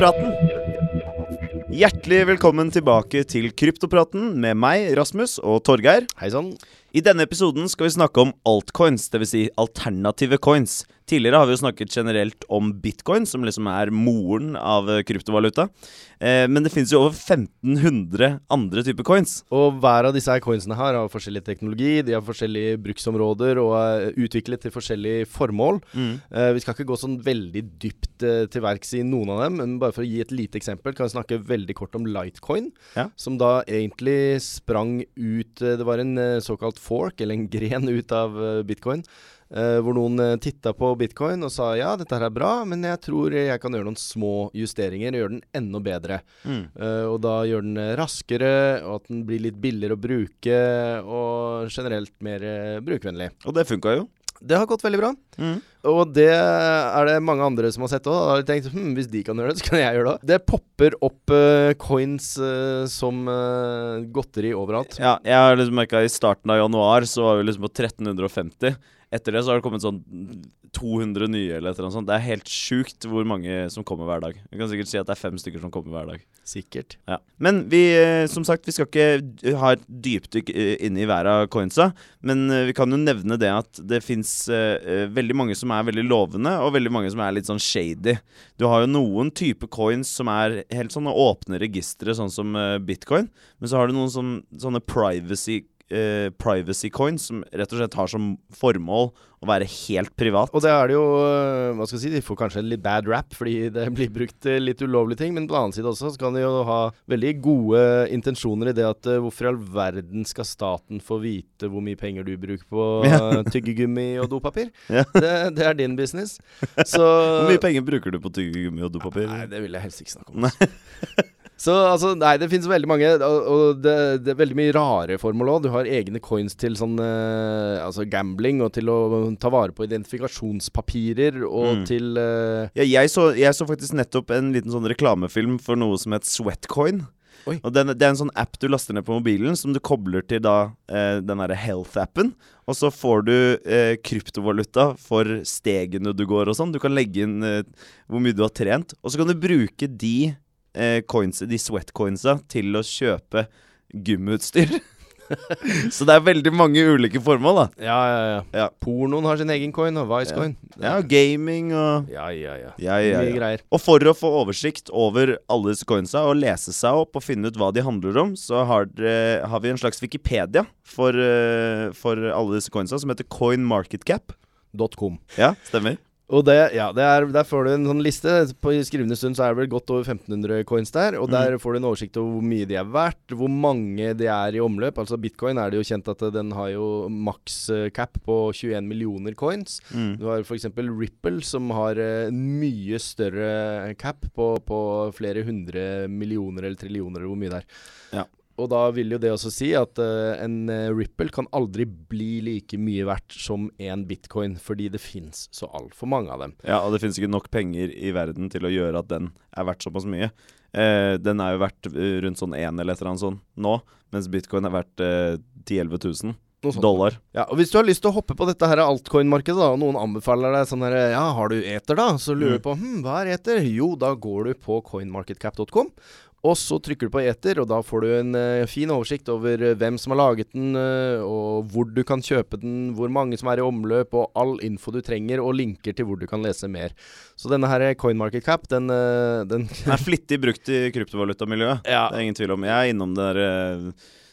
Kryptopraten. Hjertelig velkommen tilbake til Kryptopraten med meg, Rasmus og Torgeir. Hei sann. I denne episoden skal vi snakke om altcoins, dvs. Si alternative coins. Tidligere har vi jo snakket generelt om bitcoin, som liksom er moren av eh, kryptovaluta. Eh, men det finnes jo over 1500 andre typer coins. Og hver av disse her coinsene her har forskjellig teknologi, de har forskjellige bruksområder og er utviklet til forskjellige formål. Mm. Eh, vi skal ikke gå sånn veldig dypt eh, til verks i noen av dem, men bare for å gi et lite eksempel kan vi snakke veldig kort om Litecoin, Ja. som da egentlig sprang ut eh, Det var en eh, såkalt fork, eller en gren ut av bitcoin. Eh, hvor noen uh, titta på bitcoin og sa ja, dette her er bra, men jeg tror jeg kan gjøre noen små justeringer og gjøre den enda bedre. Mm. Uh, og da gjør den eh, raskere, og at den blir litt billigere å bruke, og generelt mer eh, brukervennlig. Og det funka jo. Det har gått veldig bra. Mm. Og det er det mange andre som har sett òg. Da har de tenkt hm, hvis de kan gjøre det, så kan jeg gjøre det. Det popper opp uh, coins uh, som uh, godteri overalt. Ja, jeg har liksom merka i starten av januar så var vi liksom på 1350. Etter det så har det kommet sånn 200 nye eller et eller annet sånt. Det er helt sjukt hvor mange som kommer hver dag. Vi kan sikkert si at det er fem stykker som kommer hver dag. Sikkert. Ja. Men vi, eh, som sagt, vi skal ikke ha et dypdykk eh, inne i hver av coinsa. Men eh, vi kan jo nevne det at det fins veldig mange som er veldig lovende, og veldig mange som er litt sånn shady. Du har jo noen type coins som er helt sånne åpne registre, sånn som uh, bitcoin. Men så har du noen sånn, sånne privacy eh, privacy coins som rett og slett har som formål å være helt privat. Og det er det jo øh, Hva skal jeg si, de får kanskje en litt bad rap fordi det blir brukt litt ulovlige ting, men på den annen side også så kan de jo ha veldig gode intensjoner i det at hvorfor i all verden skal staten få vite hvor mye penger du bruker på Ja. tyggegummi og dopapir? Ja. Det, det er din business. Så Hvor mye penger bruker du på tyggegummi og dopapir? Nei, det vil jeg helst ikke snakke om. Så altså, nei, det finnes veldig mange, og, det, det er veldig mye rare formål òg. Du har egne coins til sånn uh, altså gambling, og til å ta vare på identifikasjonspapirer, og Mm. til uh, Ja, jeg, så, jeg så faktisk nettopp en liten sånn reklamefilm for noe som het Sweatcoin. Oi. Og den, Det er en sånn app du laster ned på mobilen, som du kobler til da eh, den derre health-appen. Og så får du eh, kryptovaluta for stegene du går og sånn. Du kan legge inn eh, hvor mye du har trent. Og så kan du bruke de eh, coins, de sweatcoinsa til å kjøpe gymutstyr. så det er veldig mange ulike formål, da. Ja, ja, ja. Ja. Pornoen har sin egen coin, og Vicecoin. Ja, gaming og ja, ja. ja. ja, ja, Mye ja. greier. Og for å få oversikt over alle disse coinsa og lese seg opp og finne ut hva de handler om, så har, eh, har vi en slags Wikipedia for, eh, for alle disse coinsa, som heter CoinMarketCap. .com. Ja, stemmer. Og det, ja, det er, der får du en sånn liste. På skrivende stund så er det vel godt over 1500 coins der. Og der får du en oversikt over hvor mye de er verdt, hvor mange de er i omløp. Altså bitcoin er det jo kjent at den har jo maks eh, cap på 21 millioner coins. Mm. Du har f.eks. Ripple, som har eh, en mye større cap på, på flere hundre millioner eller trillioner, eller hvor mye det er. Ja. Og da vil jo det også si at uh, en eh, Ripple kan aldri bli like mye verdt som en bitcoin, fordi det fins så altfor mange av dem. Ja, og det finnes ikke nok penger i verden til å gjøre at den er verdt såpass mye. Uh, den er jo verdt rundt sånn én eller et eller annet sånn nå, mens bitcoin er verdt uh, 10 000-11 000 dollar. Ja, og Hvis du har lyst til å hoppe på dette her altcoin-markedet, da, og noen anbefaler deg sånn her Ja, har du eter, da? Så lurer du Mm. på hm, hva er eter? Jo, da går du på coinmarketcap.com. Og så trykker du på eter, og da får du en uh, fin oversikt over eh, hvem som har laget den, uh, og hvor du kan kjøpe den, hvor mange som er i omløp, og all info du trenger, og linker til hvor du kan lese mer. Så denne her CoinMarketCap, den, uh, den Den er flittig brukt i kryptovalutamiljøet. Ja. Det er ingen tvil om. Jeg er innom der eh,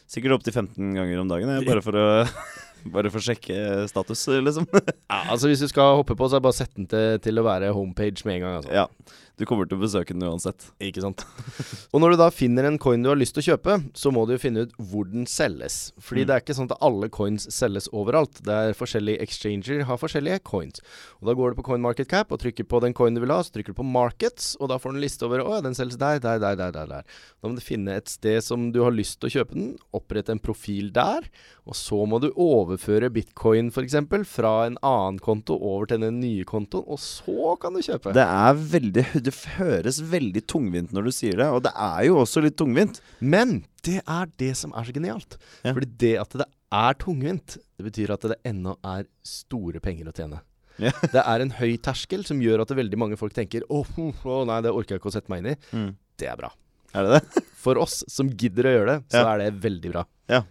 sikkert opptil 15 ganger om dagen, jeg, bare for å Bare for å sjekke status, liksom. ja, altså Hvis du skal hoppe på, så er det bare å sette den til, til å være homepage med en gang. Altså. ja. Du kommer til å besøke den uansett. Ikke sant. og når du da finner en coin du har lyst til å kjøpe, så må du jo finne ut hvor den selges. Fordi Mm. det er ikke sånn at alle coins selges overalt. Det er forskjellige exchanger har forskjellige coins. Og Da går du på CoinMarketCap og trykker på den coinen du vil ha, så trykker du på Markets, og da får du en liste over Å ja, den selges der, der, der, der, der, der. Da må du finne et sted som du har lyst til å kjøpe den, opprette en profil der, og så må du overføre bitcoin f.eks. fra en annen konto over til den nye kontoen, og så kan du kjøpe. Det er veldig Det høres veldig tungvint når du sier det, og det er jo også litt tungvint. Men det er det som er så genialt. Ja. Fordi det at det er tungvint, det betyr at det ennå er store penger å tjene. Ja. Det er en høy terskel som gjør at veldig mange folk tenker Å, oh, nei, det orker jeg ikke å sette meg inn i. Mm. Det er bra. Er det det? For oss som gidder å gjøre det, så Ja. er det veldig bra. Ja.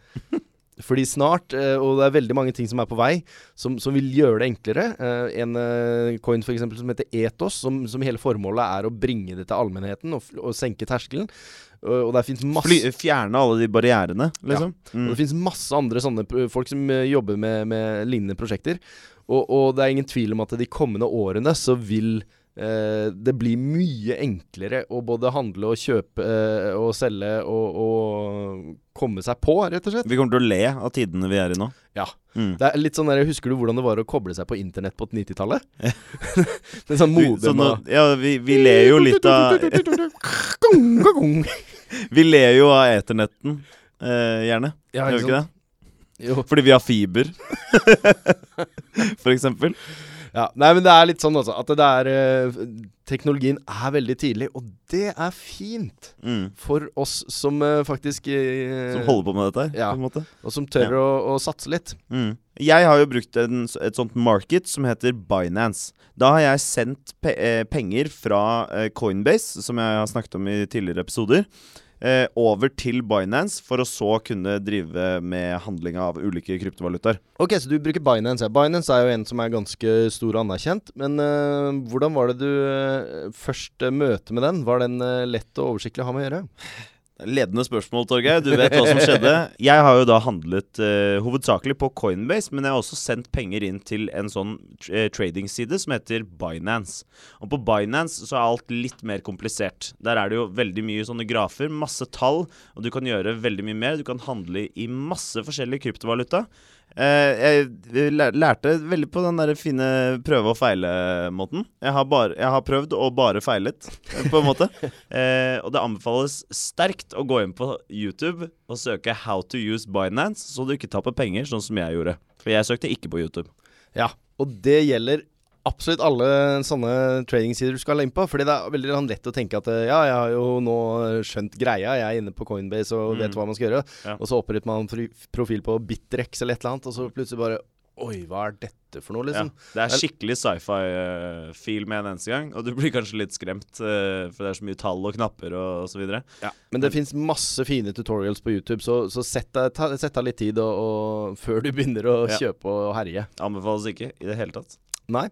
Fordi snart, eh, og det er veldig mange ting som er på vei, som, som vil gjøre det enklere. Eh, En eh, coin for eksempel som heter Ethos, som, som hele formålet er å bringe det til allmennheten og, og senke terskelen. Og, og der fins masse Fly, fjerne alle de barrierene, liksom. Ja. Mm. det finnes masse andre sånne folk som jobber med, med lignende prosjekter. Og, og det er ingen tvil om at de kommende årene så vil eh, det blir mye enklere å både handle og kjøpe eh, og selge og, og komme seg på, rett og slett. Vi kommer til å le av tidene vi er i nå. Ja. Mm. Det er litt sånn der, Husker du hvordan det var å koble seg på internett på 90-tallet? det er sånn modem og ja, vi, vi ler jo litt av Vi ler jo av eternetten, eh, gjerne. Ja, Gjør vi ikke det? Jo. Fordi vi har fiber, for eksempel. Ja, nei, men det er litt sånn altså At det er eh, Teknologien er veldig tidlig, og det er fint Mm. for oss som eh, faktisk eh, Som holder på med dette her, Ja. på en måte. Og som tør å, å satse litt. Mm. Jeg har jo brukt en, et sånt market som heter Binance. Da har jeg sendt pe penger fra Coinbase, som jeg har snakket om i tidligere episoder, eh, over til Binance for å så kunne drive med handling av ulike kryptovalutaer. Ok, så du bruker Binance. Ja. Binance er jo en som er ganske stor og anerkjent. Men eh, hvordan var det du eh, først møte med den? Var den eh, lett og oversiktlig å ha med å gjøre? Ledende spørsmål, Torgeir. Du vet hva som skjedde. Jeg har jo da handlet uh, hovedsakelig på Coinbase, men jeg har også sendt penger inn til en sånn uh, tradingside som heter Binance. Og på Binance så er alt litt mer komplisert. Der er det jo veldig mye sånne grafer, masse tall, og du kan gjøre veldig mye mer. Du kan handle i masse forskjellig kryptovaluta. Eh, jeg lær- lærte veldig på den der fine prøve og feile-måten. Jeg, har jeg har prøvd og bare feilet, eh, på en måte. Eh, og det anbefales sterkt å gå inn på YouTube og søke 'How to use Binance', så du ikke taper penger, sånn som jeg gjorde. For jeg søkte ikke på YouTube. Ja, og det gjelder absolutt alle sånne tradingsider du skal inn på. Fordi det er veldig sånn lett å tenke at eh, ja, jeg har jo nå skjønt greia, jeg er inne på Coinbase og vet Mm. hva man skal gjøre. Ja. Og så oppretter man profil på Bitrex eller et eller annet, og så plutselig bare Oi, hva er dette for noe, Ja, liksom? det er skikkelig sci-fi-feel med en eneste gang, og du blir kanskje litt skremt, eh, for det er så mye tall og knapper og, og så videre. Men det fins masse fine tutorials på YouTube, så, så sett, deg, ta, sett deg litt tid og, og, før du begynner å Ja. kjøpe og herje. Anbefales ikke i det hele tatt. Nei.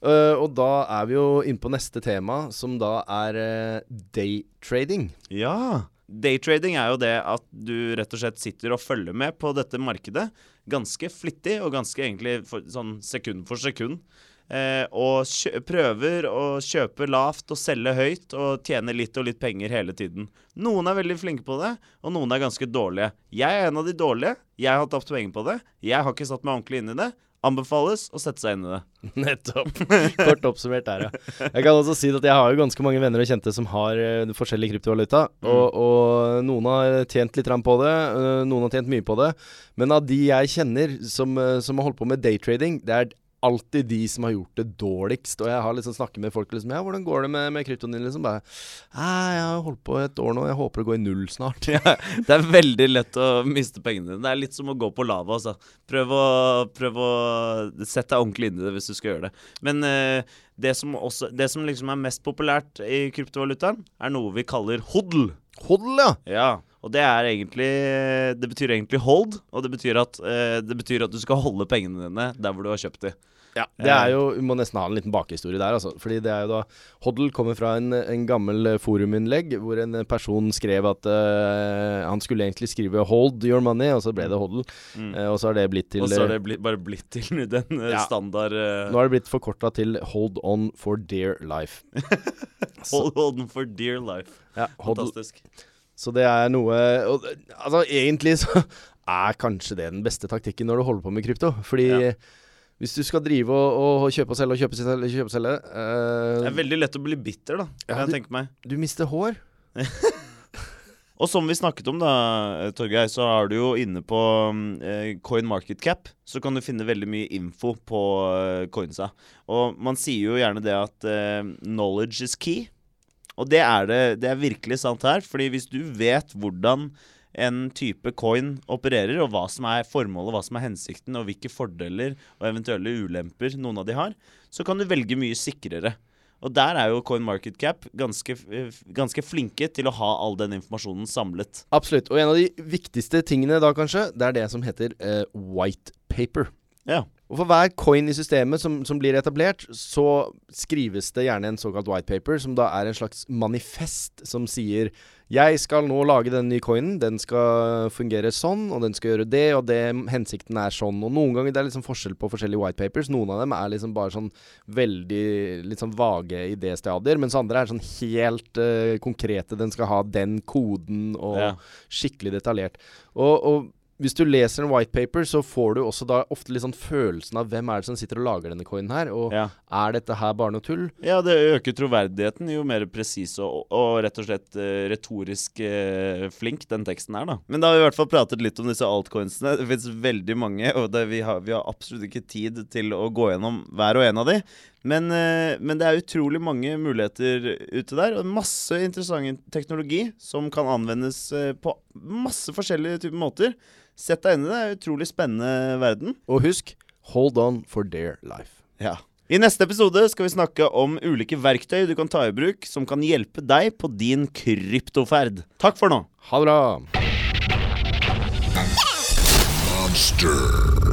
Uh, og da er vi jo inne på neste tema, som da er uh, daytrading. Ja. Daytrading er jo det at du rett og slett sitter og følger med på dette markedet ganske flittig, og ganske egentlig for, sånn sekund for sekund. Eh, og prøver å kjøpe lavt og selge høyt og tjene litt og litt penger hele tiden. Noen er veldig flinke på det, og noen er ganske dårlige. Jeg er en av de dårlige. Jeg har tapt penger på det. Jeg har ikke satt meg ordentlig inn i det. Anbefales å sette seg inn i det. Nettopp. Kort oppsummert der, ja. Jeg kan også si at jeg har jo ganske mange venner og kjente som har uh, forskjellig kryptovaluta. Og, og noen har tjent litt på det, uh, noen har tjent mye på det. Men av de jeg kjenner som, uh, som har holdt på med daytrading, det er alltid de som har gjort det dårligst. Og jeg har liksom snakket med folk liksom Ja, hvordan går det med, med kryptoen din? Liksom bare jeg har holdt på et år nå, jeg håper det går i null snart. Det er veldig lett å miste pengene dine. Det er litt som å gå på lava. Altså. Prøv, å, prøv å sette deg ordentlig inn i det hvis du skal gjøre det. Men eh, det, som også, det som liksom er mest populært i kryptovalutaen, er noe vi kaller hodl. Hodl, ja! Ja, og det er egentlig Det betyr egentlig hold, og det betyr at, eh, det betyr at du skal holde pengene dine der hvor du har kjøpt de. Ja, det er jo, Vi må nesten ha en liten bakhistorie der. altså Fordi det er jo da Hoddle kommer fra en, en gammel eh, foruminnlegg hvor en person skrev at uh, han skulle egentlig skrive 'hold your money', og så ble det Hoddle. Mm. Uh, og så har det blitt til Og så har eh, det blitt, bare blitt til den eh, Ja. standard uh... Nå har det blitt forkorta til 'hold on for dear life'. hold, on for dear life. ja, Fantastisk. Fantastisk. Så det er noe og, Altså, egentlig så er kanskje det den beste taktikken når du holder på med krypto. Fordi Ja. hvis du skal drive og, og kjøpe og selge og kjøpe og selge, kjøpe og selge uh, Det er veldig lett å bli bitter, da. Ja, jeg tenker tenke meg. Du mister hår. Og som vi snakket om, da, Torgeir, så er du jo inne på eh, Coin Market Cap. Så kan du finne veldig mye info på eh, coinsa. Og man sier jo gjerne det at eh, knowledge is key. Og det er, det, det er virkelig sant her. Fordi hvis du vet hvordan en type coin opererer, og hva som er formålet, hva som er hensikten, og hvilke fordeler og eventuelle ulemper noen av de har, så kan du velge mye sikrere. Og der er jo CoinMarketCap ganske, eh, ganske flinke til å ha all den informasjonen samlet. Absolutt. Og en av de viktigste tingene da, kanskje, det er det som heter uh, white paper. Ja. Og For hver coin i systemet som, som, blir etablert, så skrives det gjerne en såkalt white paper, som da er en slags manifest som sier jeg skal nå lage den nye coinen, den skal fungere sånn, og den skal gjøre det, og det, hensikten er sånn. Og noen ganger det er liksom forskjell på forskjellige white papers. Noen av dem er liksom bare sånn veldig litt sånn vage idéstadier, mens andre er sånn helt uh, konkrete. Den skal ha den koden, og ja. skikkelig detaljert. og, og hvis du leser en white paper, så får du også da ofte litt sånn følelsen av hvem er det som sitter og lager denne coinen her, og ja. er dette her bare noe tull? Ja, det øker troverdigheten jo mer presis og, og, rett og slett uh, retorisk uh, flink den teksten er, da. Men da har vi i hvert fall pratet litt om disse altcoinsene. Det fins veldig mange, og det, vi, har, vi, har, absolutt ikke tid til å gå gjennom hver og en av de. Men, uh, men, det er utrolig mange muligheter ute der, og masse interessant teknologi som kan anvendes på masse forskjellige typer måter. Sett deg inn i det. det er en utrolig spennende verden. Og husk hold on for dear life. Ja. I neste episode skal vi snakke om ulike verktøy du kan ta i bruk som kan hjelpe deg på din kryptoferd. Takk for nå. Ha det bra. Monster.